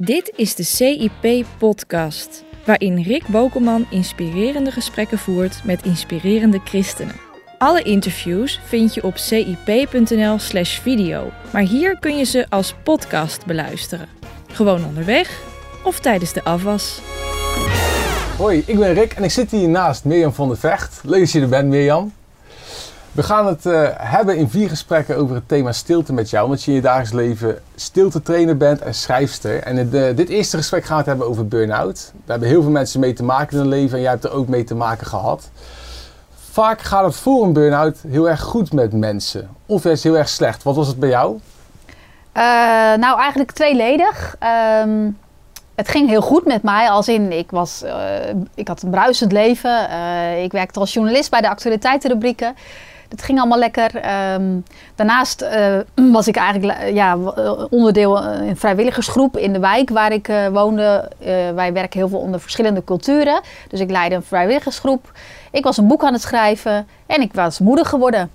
Dit is de CIP-podcast, waarin Rick Bokelman inspirerende gesprekken voert met inspirerende christenen. Alle interviews vind je op cip.nl/slash video, maar hier kun je ze als podcast beluisteren. Gewoon onderweg of tijdens de afwas. Hoi, ik ben Rick en ik zit hier naast Mirjam van der Vecht. Leuk dat je er bent, Mirjam. We gaan het uh, hebben in vier gesprekken over het thema stilte met jou, omdat je in je dagelijks leven stiltetrainer bent en schrijfster. En in uh, dit eerste gesprek gaan we het hebben over burn-out. Daar hebben heel veel mensen mee te maken in hun leven en jij hebt er ook mee te maken gehad. Vaak gaat het voor een burn-out heel erg goed met mensen, of juist heel erg slecht. Wat was het bij jou? Uh, nou, eigenlijk tweeledig. Um, het ging heel goed met mij, als in ik, was, ik had een bruisend leven. Ik werkte als journalist bij de actualiteitenrubrieken. Dat ging allemaal lekker. Um, daarnaast uh, was ik eigenlijk ja, onderdeel in een vrijwilligersgroep in de wijk waar ik woonde. wij werken heel veel onder verschillende culturen. Dus ik leidde een vrijwilligersgroep. Ik was een boek aan het schrijven en ik was moeder geworden.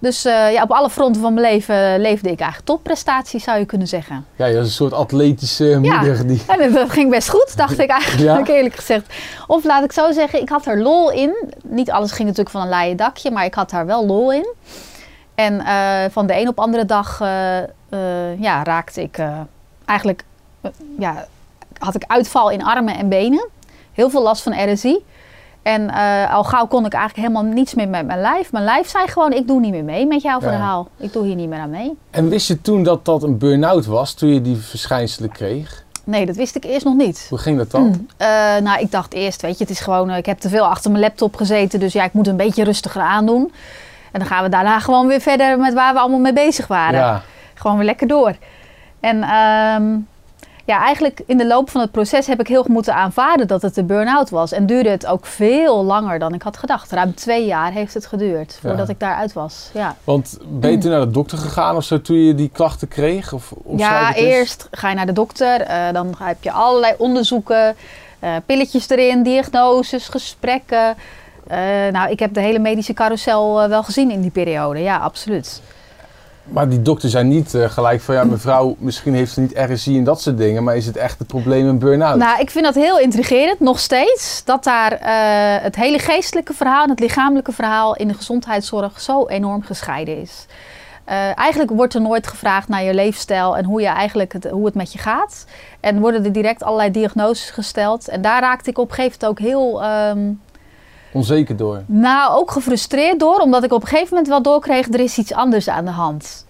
Dus uh, ja, op alle fronten van mijn leven leefde ik eigenlijk topprestaties, zou je kunnen zeggen. Ja, je was een soort atletische moeder. Ja, die... en dat ging best goed, dacht ik eigenlijk, ja? eerlijk gezegd. Of laat ik zo zeggen, ik had er lol in. Niet alles ging natuurlijk van een laaie dakje, maar ik had daar wel lol in. En uh, van de een op andere dag uh, ja, raakte ik eigenlijk... ja, had ik uitval in armen en benen. Heel veel last van RSI. En uh, al gauw kon ik eigenlijk helemaal niets meer met mijn lijf. Mijn lijf zei gewoon, ik doe niet meer mee met jouw verhaal. Ik doe hier niet meer aan mee. En wist je toen dat dat een burn-out was, toen je die verschijnselen kreeg? Nee, dat wist ik eerst nog niet. Hoe ging dat dan? Mm. Uh, nou, ik dacht eerst, weet je, het is gewoon... ik heb te veel achter mijn laptop gezeten, dus ja, ik moet een beetje rustiger aandoen. En dan gaan we daarna gewoon weer verder met waar we allemaal mee bezig waren. Ja. Gewoon weer lekker door. En... Um, ja, eigenlijk in de loop van het proces heb ik heel goed moeten aanvaarden dat het een burn-out was. En duurde het ook veel langer dan ik had gedacht. Ruim twee jaar heeft het geduurd voordat ja. ik daaruit was. Ja. Want ben je toen naar de dokter gegaan of zo toen je die klachten kreeg? Of, ja, eerst ga je naar de dokter. Uh, dan heb je allerlei onderzoeken, uh, pilletjes erin, diagnoses, gesprekken. Uh, nou, ik heb de hele medische carousel wel gezien in die periode. Ja, absoluut. Maar die dokters zijn niet uh, gelijk van ja, mevrouw, misschien heeft ze niet RSI en dat soort dingen, maar is het echt het probleem een burn-out? Nou, ik vind dat heel intrigerend, nog steeds, dat daar uh, het hele geestelijke verhaal en het lichamelijke verhaal in de gezondheidszorg zo enorm gescheiden is. Uh, eigenlijk wordt er nooit gevraagd naar je leefstijl en hoe, je eigenlijk het, hoe het met je gaat. En worden er direct allerlei diagnoses gesteld. En daar raakte ik op een gegeven moment ook heel. Um, Onzeker door? Nou, ook gefrustreerd door, omdat ik op een gegeven moment wel doorkreeg, er is iets anders aan de hand.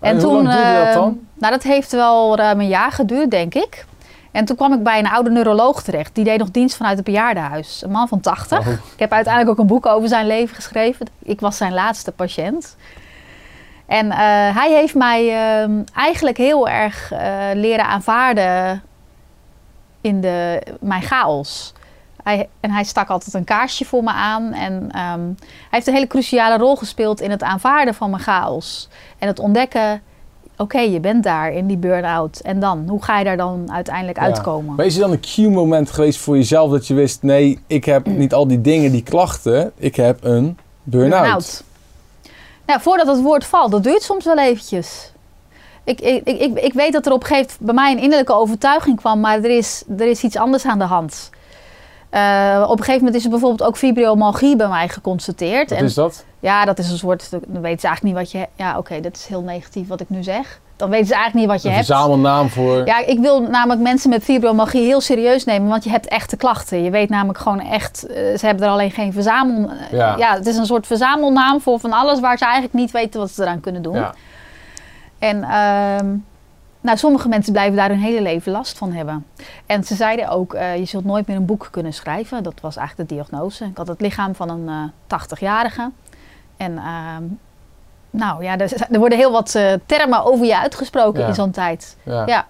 En, en toen, hoe lang duurde dat dan? Uh, nou, dat heeft wel ruim een jaar geduurd, denk ik. En toen kwam ik bij een oude neuroloog terecht. Die deed nog dienst vanuit het bejaardenhuis. Een man van 80. Oh. Ik heb uiteindelijk ook een boek over zijn leven geschreven. Ik was zijn laatste patiënt. En uh, hij heeft mij uh, eigenlijk heel erg uh, leren aanvaarden in de, mijn chaos. Hij, en hij stak altijd een kaarsje voor me aan. En um, hij heeft een hele cruciale rol gespeeld in het aanvaarden van mijn chaos. En het ontdekken, oké, okay, je bent daar in die burn-out. En dan, hoe ga je daar dan uiteindelijk ja. uitkomen? Maar is er dan een cue-moment geweest voor jezelf dat je wist... nee, ik heb niet al die dingen, die klachten. Ik heb een burn-out. Burn nou, voordat het woord valt, dat duurt soms wel eventjes. Ik, ik, ik, ik weet dat er op een gegeven moment bij mij een innerlijke overtuiging kwam... maar er is, er is iets anders aan de hand... Uh, op een gegeven moment is er bijvoorbeeld ook fibromyalgie bij mij geconstateerd. Wat en, is dat? Ja, dat is een soort. Dan weten ze eigenlijk niet wat je. Ja, oké, okay, dat is heel negatief wat ik nu zeg. Dan weten ze eigenlijk niet wat je een hebt. Een verzamelnaam voor. Ja, ik wil namelijk mensen met fibromyalgie heel serieus nemen, want je hebt echte klachten. Je weet namelijk gewoon echt. Uh, ze hebben er alleen geen verzamel. Ja. ja, het is een soort verzamelnaam voor van alles waar ze eigenlijk niet weten wat ze eraan kunnen doen. Ja. En. Uh, nou, sommige mensen blijven daar hun hele leven last van hebben. En ze zeiden ook, uh, je zult nooit meer een boek kunnen schrijven. Dat was eigenlijk de diagnose. Ik had het lichaam van een uh, 80-jarige. En uh, nou ja, er, er, worden heel wat uh, termen over je uitgesproken ja. in zo'n tijd. Ja. ja.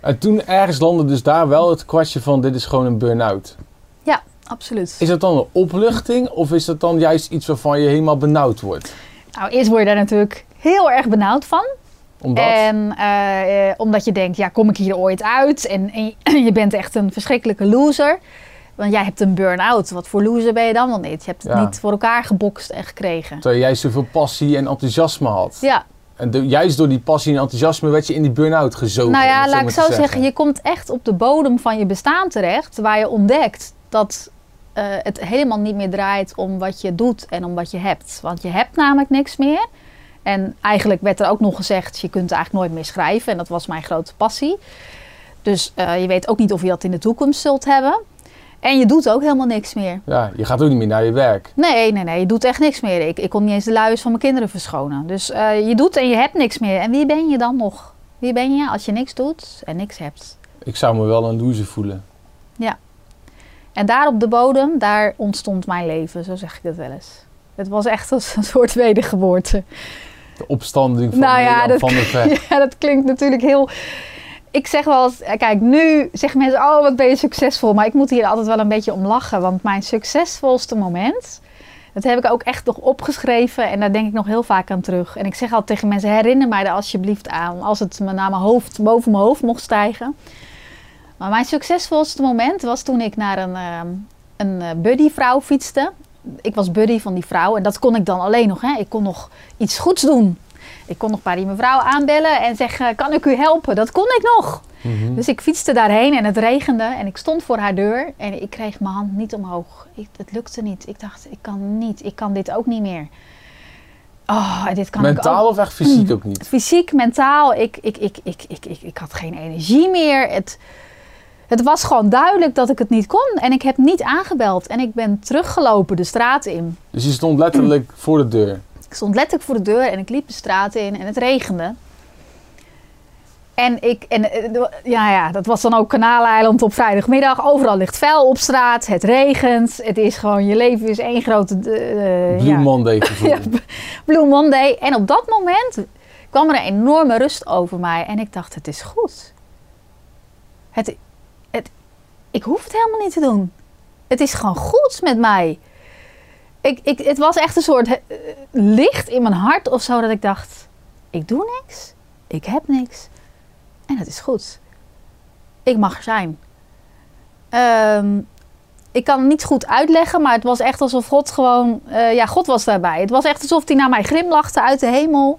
En toen ergens landde dus daar wel het kwartje van dit is gewoon een burn-out. Ja, absoluut. Is dat dan een opluchting of is dat dan juist iets waarvan je helemaal benauwd wordt? Nou, eerst word je daar natuurlijk heel erg benauwd van. Omdat? En uh, omdat je denkt, ja, kom ik hier ooit uit? En, en, je bent echt een verschrikkelijke loser. Want jij hebt een burn-out. Wat voor loser ben je dan wel niet? Je hebt het Ja. niet voor elkaar gebokst en gekregen. Terwijl jij zoveel passie en enthousiasme had. Ja, En de- juist door die passie en enthousiasme werd je in die burn-out gezogen. Nou ja, laat ik zo zeggen. Je komt echt op de bodem van je bestaan terecht. Waar je ontdekt dat eh, het helemaal niet meer draait om wat je doet en om wat je hebt. Want je hebt namelijk niks meer. En eigenlijk werd er ook nog gezegd, je kunt eigenlijk nooit meer schrijven. En dat was mijn grote passie. Dus eh, je weet ook niet of je dat in de toekomst zult hebben. En je doet ook helemaal niks meer. Ja, je gaat ook niet meer naar je werk. Nee, nee, nee, je doet echt niks meer. Ik, ik kon niet eens de luiers van mijn kinderen verschonen. Dus eh, je doet en je hebt niks meer. En wie ben je dan nog? Wie ben je als je niks doet en niks hebt? Ik zou me wel een loser voelen. En daar op de bodem, daar ontstond mijn leven, zo zeg ik het wel eens. Het was echt als een soort wedergeboorte. De opstanding van Nou ja, dat- van Vecht. Ja, dat klinkt natuurlijk heel... Ik zeg wel eens, eh, kijk, nu zeggen mensen, oh, wat ben je succesvol. Maar ik moet hier altijd wel een beetje om lachen. Want mijn succesvolste moment, dat heb ik ook echt nog opgeschreven. En daar denk ik nog heel vaak aan terug. En ik zeg altijd tegen mensen, herinner mij er alsjeblieft aan. Als het me naar mijn hoofd, boven mijn hoofd mocht stijgen. Maar mijn succesvolste moment was toen ik naar een, ehm, een eh, buddyvrouw fietste. Ik was buddy van die vrouw en dat kon ik dan alleen nog. Hè. Ik kon nog iets goeds doen. Ik kon nog die mevrouw aanbellen en zeggen, kan ik u helpen? Dat kon ik nog. Mhm. Dus ik fietste daarheen en het regende en ik stond voor haar deur en ik kreeg mijn hand niet omhoog. Ik, het lukte niet. Ik dacht, ik kan niet. Ik kan dit ook niet meer. Oh, dit kan ik ook Mentaal of echt fysiek ook niet? fysiek, mentaal, ik, ik, ik, ik, ik, ik, ik had geen energie meer. Het, het was gewoon duidelijk dat ik het niet kon. En ik heb niet aangebeld. En ik ben teruggelopen de straat in. Dus je stond letterlijk voor de deur. Ik stond letterlijk voor de deur en ik liep de straat in en het regende. En ik, en eh, ja, ja, dat was dan ook Kanaaleiland op vrijdagmiddag. Overal ligt vuil op straat, het regent. Het is gewoon, je leven is één grote... eh, Blue ja, Monday gevoel. Ja, Blue Monday. En op dat moment kwam er een enorme rust over mij. En ik dacht, het is goed. Het, ik hoef het helemaal niet te doen. Het is gewoon goed met mij. Ik, ik, het was echt een soort eh, licht in mijn hart of zo. Dat ik dacht, ik doe niks. Ik heb niks. En het is goed. Ik mag er zijn. Ehm, ik kan het niet goed uitleggen, maar het was echt alsof God gewoon... eh, ja, God was daarbij. Het was echt alsof hij naar mij grimlachte uit de hemel.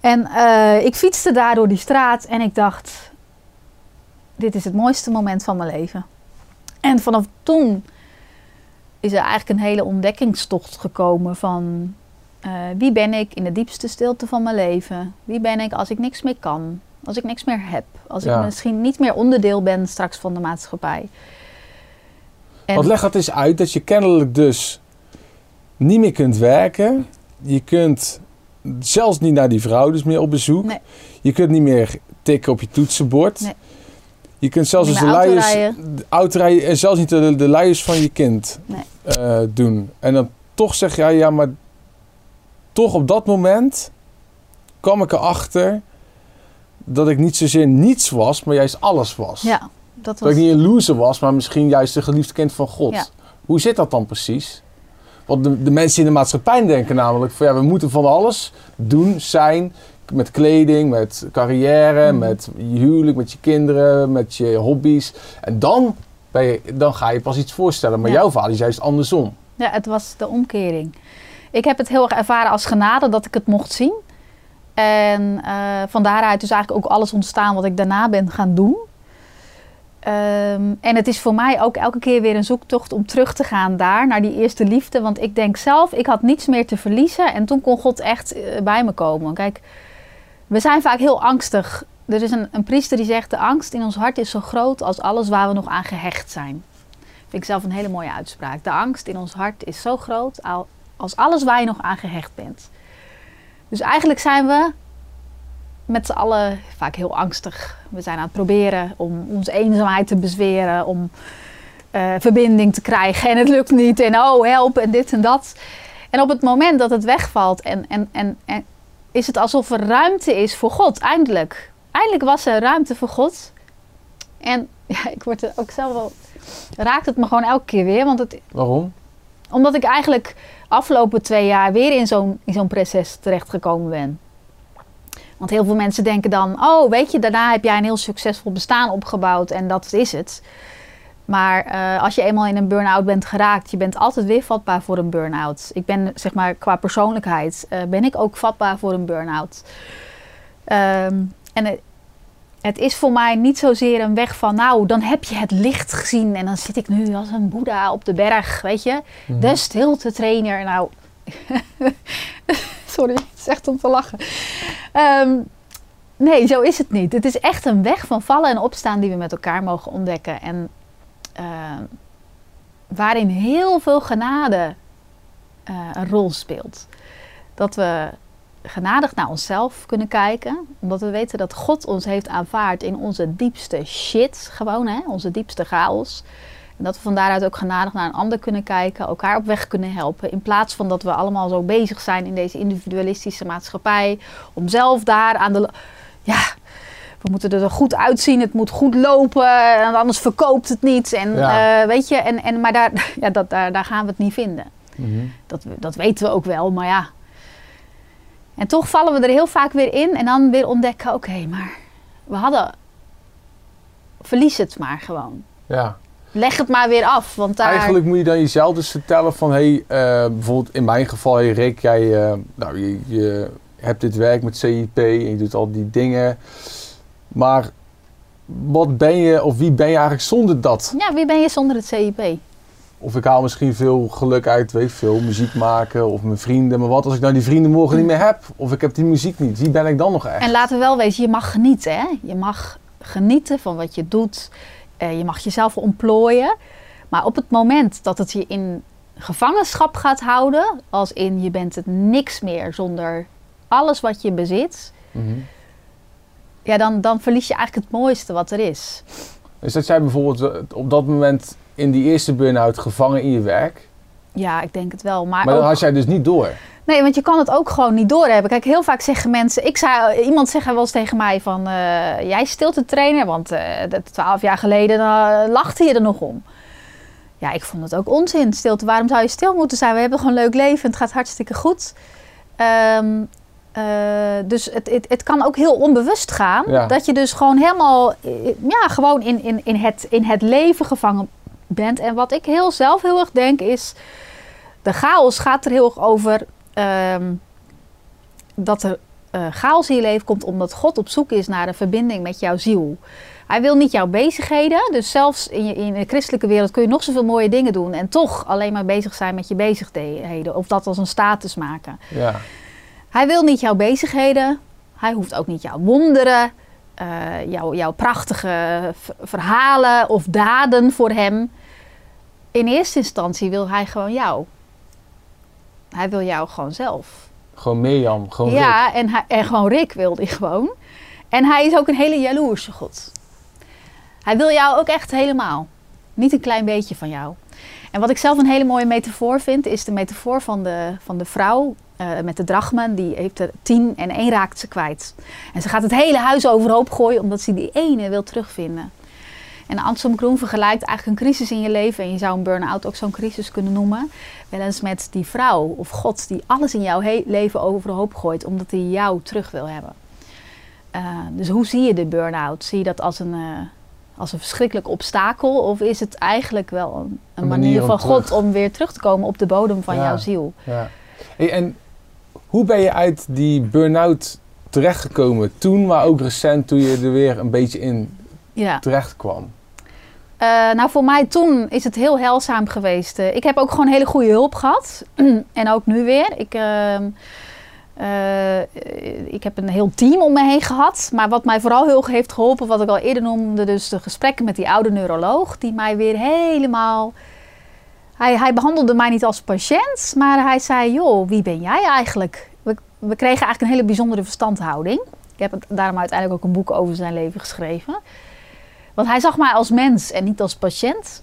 En eh, ik fietste daar door die straat en ik dacht... Dit is het mooiste moment van mijn leven. En vanaf toen is er eigenlijk een hele ontdekkingstocht gekomen van... eh, wie ben ik in de diepste stilte van mijn leven? Wie ben ik als ik niks meer kan? Als ik niks meer heb? Als Ja. ik misschien niet meer onderdeel ben straks van de maatschappij? En- Want leg dat eens uit dat je kennelijk dus niet meer kunt werken. Je kunt zelfs niet naar die vrouw dus meer op bezoek. Nee. Je kunt niet meer tikken op je toetsenbord. Nee. Je kunt zelfs dus de luiers, autorijden. de autorijden en zelfs niet de, de luiers van je kind Nee. eh, doen. En dan toch zeg je, ja, maar toch op dat moment kwam ik erachter dat ik niet zozeer niets was, maar juist alles was. Ja, dat Dat was... ik niet een loser was, maar misschien juist een geliefd kind van God. Ja. Hoe zit dat dan precies? Want de, de mensen in de maatschappij denken namelijk van ja, we moeten van alles doen, zijn. Met kleding, met carrière, Mhm. met je huwelijk, met je kinderen, met je hobby's. En dan, ben je, dan ga je pas iets voorstellen. Maar Ja. jouw vader is juist andersom. Ja, het was de omkering. Ik heb het heel erg ervaren als genade dat ik het mocht zien. En eh, van daaruit is eigenlijk ook alles ontstaan wat ik daarna ben gaan doen. Ehm, en het is voor mij ook elke keer weer een zoektocht om terug te gaan daar, naar die eerste liefde. Want ik denk zelf, ik had niets meer te verliezen. En toen kon God echt eh, bij me komen. Kijk, we zijn vaak heel angstig. Er is een, een priester die zegt, de angst in ons hart is zo groot als alles waar we nog aan gehecht zijn. Vind ik zelf een hele mooie uitspraak. De angst in ons hart is zo groot al- als alles waar je nog aan gehecht bent. Dus eigenlijk zijn we met z'n allen vaak heel angstig. We zijn aan het proberen om onze eenzaamheid te bezweren, om eh, verbinding te krijgen en het lukt niet en oh help en dit en dat. En op het moment dat het wegvalt en, en, en, en is het alsof er ruimte is voor God, eindelijk. Eindelijk was er ruimte voor God. En ja, ik word er ook zelf wel raakt het me gewoon elke keer weer. Want het, Waarom? omdat ik eigenlijk afgelopen twee jaar weer in zo'n, in zo'n proces terechtgekomen ben. Want heel veel mensen denken dan, oh weet je, daarna heb jij een heel succesvol bestaan opgebouwd en dat is het. Maar eh, als je eenmaal in een burn-out bent geraakt, je bent altijd weer vatbaar voor een burn-out. Ik ben, zeg maar, qua persoonlijkheid, eh, ben ik ook vatbaar voor een burn-out. Ehm, en het, het is voor mij niet zozeer een weg van, nou, dan heb je het licht gezien en dan zit ik nu als een boeddha op de berg, weet je. Mhm. De stilte trainer. Nou, sorry, het is echt om te lachen. Ehm, nee, zo is het niet. Het is echt een weg van vallen en opstaan die we met elkaar mogen ontdekken. En ehm, waarin heel veel genade eh, een rol speelt. Dat we genadig naar onszelf kunnen kijken. Omdat we weten dat God ons heeft aanvaard in onze diepste shit. Gewoon, hè? Onze diepste chaos. En dat we van daaruit ook genadig naar een ander kunnen kijken. Elkaar op weg kunnen helpen. In plaats van dat we allemaal zo bezig zijn in deze individualistische maatschappij. Om zelf daar aan de... Ja, we moeten er goed uitzien. Het moet goed lopen. En anders verkoopt het niet. En Ja. eh, weet je, en, en, maar daar, ja, dat, daar, daar gaan we het niet vinden. Mhm. Dat, dat weten we ook wel, maar ja. En toch vallen we er heel vaak weer in en dan weer ontdekken: oké, maar we hadden. Verlies het maar gewoon. Ja. Leg het maar weer af, want daar. Eigenlijk moet je dan jezelf dus vertellen van, hey, eh, bijvoorbeeld in mijn geval, hey Rick, jij eh, nou, je, je hebt dit werk met CIP en je doet al die dingen. Maar wat ben je of wie ben je eigenlijk zonder dat? Ja, wie ben je zonder het CIP? Of ik haal misschien veel geluk uit, weet ik veel, muziek maken of mijn vrienden. Maar wat als ik nou die vrienden morgen niet meer heb? Of ik heb die muziek niet. Wie ben ik dan nog echt? En laten we wel weten, je mag genieten. Hè? Je mag genieten van wat je doet. Eh, je mag jezelf ontplooien. Maar op het moment dat het je in gevangenschap gaat houden, als in je bent het niks meer zonder alles wat je bezit, Mhm. Ja, dan, dan verlies je eigenlijk het mooiste wat er is. Dus dat jij bijvoorbeeld eh, op dat moment in die eerste burn-out gevangen in je werk. Ja, ik denk het wel. Maar, Maar dan ook- had jij dus niet door. Nee, want je kan het ook gewoon niet doorhebben. Kijk, heel vaak zeggen mensen... Ik zei, iemand zegt wel eens tegen mij van... eh, jij stilte trainer, want eh, twaalf jaar geleden eh, lachte je er nog om. Ja, ik vond het ook onzin, stilte. Waarom zou je stil moeten zijn? We hebben gewoon een leuk leven. Het gaat hartstikke goed. Ehm, eh, dus het, het, het kan ook heel onbewust gaan. Ja. Dat je dus gewoon helemaal... eh, Ja, gewoon in, in, in, het, in het leven gevangen bent. En wat ik heel zelf heel erg denk is... De chaos gaat er heel erg over ehm, dat er eh, chaos in je leven komt omdat God op zoek is naar een verbinding met jouw ziel. Hij wil niet jouw bezigheden. Dus zelfs in, je, in de christelijke wereld kun je nog zoveel mooie dingen doen. En toch alleen maar bezig zijn met je bezigheden. Of dat als een status maken. Ja. Hij wil niet jouw bezigheden. Hij hoeft ook niet jouw wonderen. eh, jouw, jouw prachtige verhalen of daden voor hem. In eerste instantie wil hij gewoon jou. Hij wil jou gewoon zelf. Gewoon Mirjam, gewoon Rick. Ja, en, hij, en gewoon Rick wil hij gewoon. En hij is ook een hele jaloerse God. Hij wil jou ook echt helemaal. Niet een klein beetje van jou. En wat ik zelf een hele mooie metafoor vind, is de metafoor van de, van de vrouw eh, met de drachmen. Die heeft er tien en één raakt ze kwijt. En ze gaat het hele huis overhoop gooien omdat ze die ene wil terugvinden. En Anselm Groen vergelijkt eigenlijk een crisis in je leven, en je zou een burn-out ook zo'n crisis kunnen noemen, wel eens met die vrouw of God die alles in jouw leven overhoop gooit omdat hij jou terug wil hebben. Eh, dus hoe zie je de burn-out? Zie je dat als een, eh, als een verschrikkelijk obstakel of is het eigenlijk wel een, een manier, van God om weer terug te komen op de bodem van Ja. jouw ziel? Ja. En hoe ben je uit die burn-out terechtgekomen toen, maar ook recent toen je er weer een beetje in Ja. terecht kwam? Eh, nou, voor mij toen is het heel heilzaam geweest. Eh, ik heb ook gewoon hele goede hulp gehad. en ook nu weer. Ik, ehm, eh, ik heb een heel team om me heen gehad. Maar wat mij vooral heel heeft geholpen, wat ik al eerder noemde, dus de gesprekken met die oude neuroloog, die mij weer helemaal. Hij, hij behandelde mij niet als patiënt, maar hij zei: Joh, wie ben jij eigenlijk? We, we kregen eigenlijk een hele bijzondere verstandhouding. Ik heb het, daarom uiteindelijk ook een boek over zijn leven geschreven. Want hij zag mij als mens en niet als patiënt.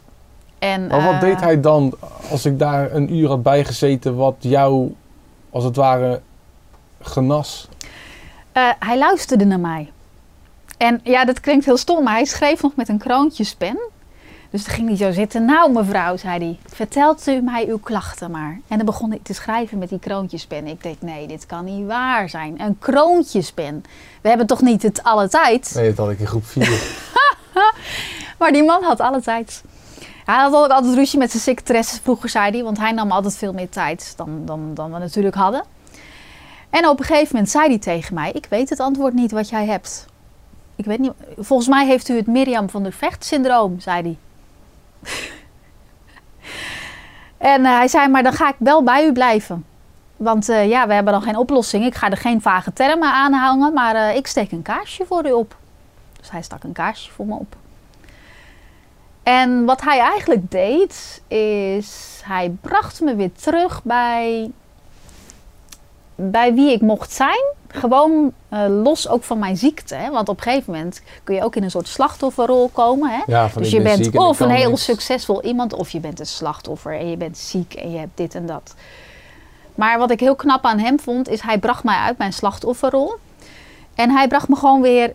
En, Maar wat eh, deed hij dan als ik daar een uur had bijgezeten wat jou als het ware genas? eh, hij luisterde naar mij. En ja, dat klinkt heel stom, maar hij schreef nog met een kroontjespen. Dus dan ging hij zo zitten. Nou, mevrouw, zei hij, vertelt u mij uw klachten maar. En dan begon hij te schrijven met die kroontjespen. Ik dacht, nee, dit kan niet waar zijn. Een kroontjespen. We hebben toch niet het alle tijd? Nee, dat had ik in groep 4. Maar die man had alle tijd. Hij had ook altijd ruzie met zijn secretaresses vroeger, zei hij. Want hij nam altijd veel meer tijd dan, dan, dan we natuurlijk hadden. En op een gegeven moment zei hij tegen mij... Ik weet het antwoord niet wat jij hebt. Ik weet niet... Volgens mij heeft u het Mirjam van der Vecht syndroom, zei hij. En uh, hij zei, maar dan ga ik wel bij u blijven. Want uh, ja, we hebben dan geen oplossing. Ik ga er geen vage termen aan hangen, maar uh, ik steek een kaarsje voor u op. Dus hij stak een kaarsje voor me op. En wat hij eigenlijk deed, is hij bracht me weer terug bij, bij wie ik mocht zijn. Gewoon uh, los ook van mijn ziekte. Hè? Want op een gegeven moment kun je ook in een soort slachtofferrol komen. Hè? Ja, dus je ben bent of een heel niks. succesvol iemand, of je bent een slachtoffer en je bent ziek en je hebt dit en dat. Maar wat ik heel knap aan hem vond, is hij bracht mij uit mijn slachtofferrol. En hij bracht me gewoon weer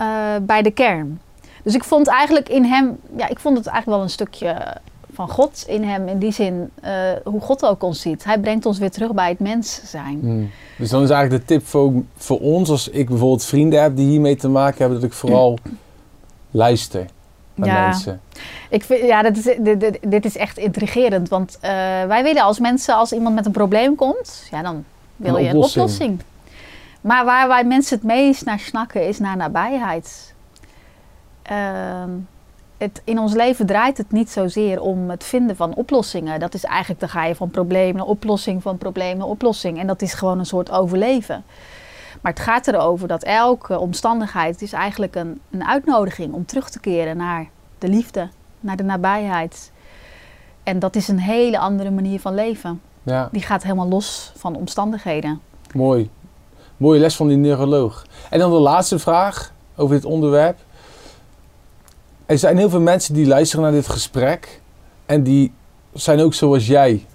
uh, bij de kern. Dus ik vond eigenlijk in hem, ja, ik vond het eigenlijk wel een stukje van God in hem. In die zin, uh, hoe God ook ons ziet. Hij brengt ons weer terug bij het mens zijn. Hmm. Dus dan is eigenlijk de tip voor, voor ons, als ik bijvoorbeeld vrienden heb die hiermee te maken hebben, dat ik vooral luister naar ja. mensen. Ik vind, ja, dat is, dit, dit, dit is echt intrigerend. Want uh, wij willen als mensen, als iemand met een probleem komt, ja, dan wil Een je oplossing. een oplossing. Maar waar wij mensen het meest naar snakken, is naar nabijheid. Uh, het, in ons leven draait het niet zozeer om het vinden van oplossingen. Dat is eigenlijk, dan ga je van probleem naar oplossing, van probleem naar oplossing. En dat is gewoon een soort overleven. Maar het gaat erover dat elke omstandigheid is eigenlijk een, een uitnodiging om terug te keren naar de liefde, naar de nabijheid. En dat is een hele andere manier van leven. Ja, Die gaat helemaal los van omstandigheden. mooi. Mooie les van die neuroloog. En dan de laatste vraag over dit onderwerp. Er zijn heel veel mensen die luisteren naar dit gesprek. En die zijn ook zoals jij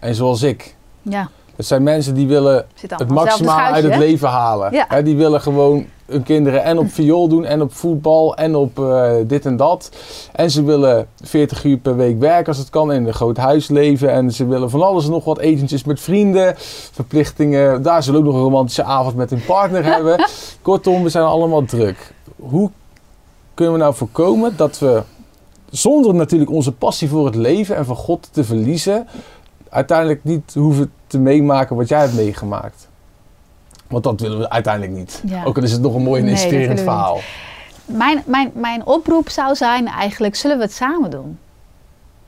en zoals ik. Ja, Het zijn mensen die willen het maximale uit het leven halen. Ja. Die willen gewoon hun kinderen en op viool doen en op voetbal en op eh, dit en dat. En ze willen 40 uur per week werken als het kan in een groot huis leven. En ze willen van alles en nog wat etentjes met vrienden, verplichtingen. Daar zullen ook nog een romantische avond met hun partner hebben. Kortom, we zijn allemaal druk. Hoe kunnen we nou voorkomen dat we, zonder natuurlijk onze passie voor het leven en voor God te verliezen, uiteindelijk niet hoeven te meemaken wat jij hebt meegemaakt? Want dat willen we uiteindelijk niet. Ja. Ook al is het nog een mooi en Nee, inspirerend verhaal. Mijn, mijn, mijn oproep zou zijn eigenlijk, zullen we het samen doen?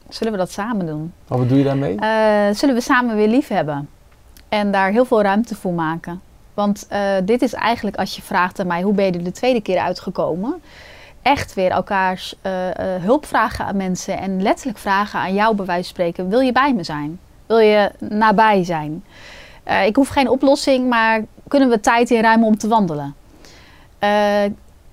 Zullen we dat samen doen? Maar wat doe je daarmee? Eh, zullen we samen weer lief hebben? En daar heel veel ruimte voor maken. Want uh, dit is eigenlijk, als je vraagt aan mij, hoe ben je er de tweede keer uitgekomen? Echt weer elkaars uh, uh, hulp vragen aan mensen en letterlijk vragen aan jou, bij wijze van spreken: wil je bij me zijn? Wil je nabij zijn? Uh, ik hoef geen oplossing, maar kunnen we tijd inruimen om te wandelen?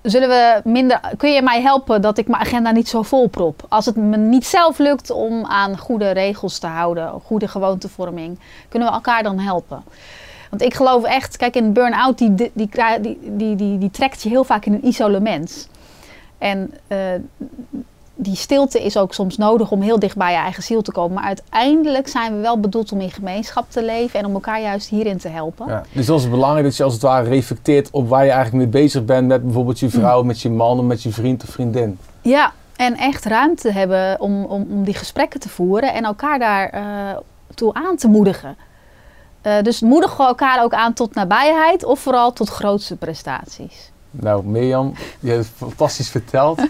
Zullen we minder, kun je mij helpen dat ik mijn agenda niet zo volprop? Als het me niet zelf lukt om aan goede regels te houden, goede gewoontevorming, kunnen we elkaar dan helpen? Want ik geloof echt, kijk, een burn-out die, die, die, die, die, die trekt je heel vaak in een isolement. En uh, die stilte is ook soms nodig om heel dicht bij je eigen ziel te komen. Maar uiteindelijk zijn we wel bedoeld om in gemeenschap te leven en om elkaar juist hierin te helpen. Ja, dus dat is belangrijk dat je als het ware reflecteert op waar je eigenlijk mee bezig bent met bijvoorbeeld je vrouw, met je man of met je vriend of vriendin. Ja, en echt ruimte hebben om, om, om die gesprekken te voeren en elkaar daar uh, toe aan te moedigen. Uh, dus moedigen elkaar ook aan tot nabijheid of vooral tot grootste prestaties. Nou, Mirjam, je hebt het fantastisch verteld.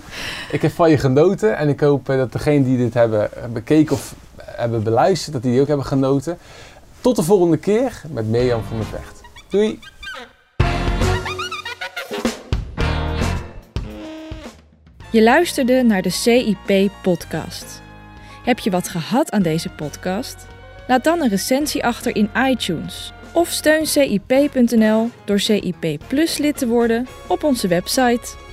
ik heb van je genoten en ik hoop dat degenen die dit hebben bekeken of hebben beluisterd, dat die ook hebben genoten. Tot de volgende keer met Mirjam van der Vecht. Doei! Je luisterde naar de CIP-podcast. Heb je wat gehad aan deze podcast? Laat dan een recensie achter in iTunes of steun CIP.nl door CIP Plus lid te worden op onze website.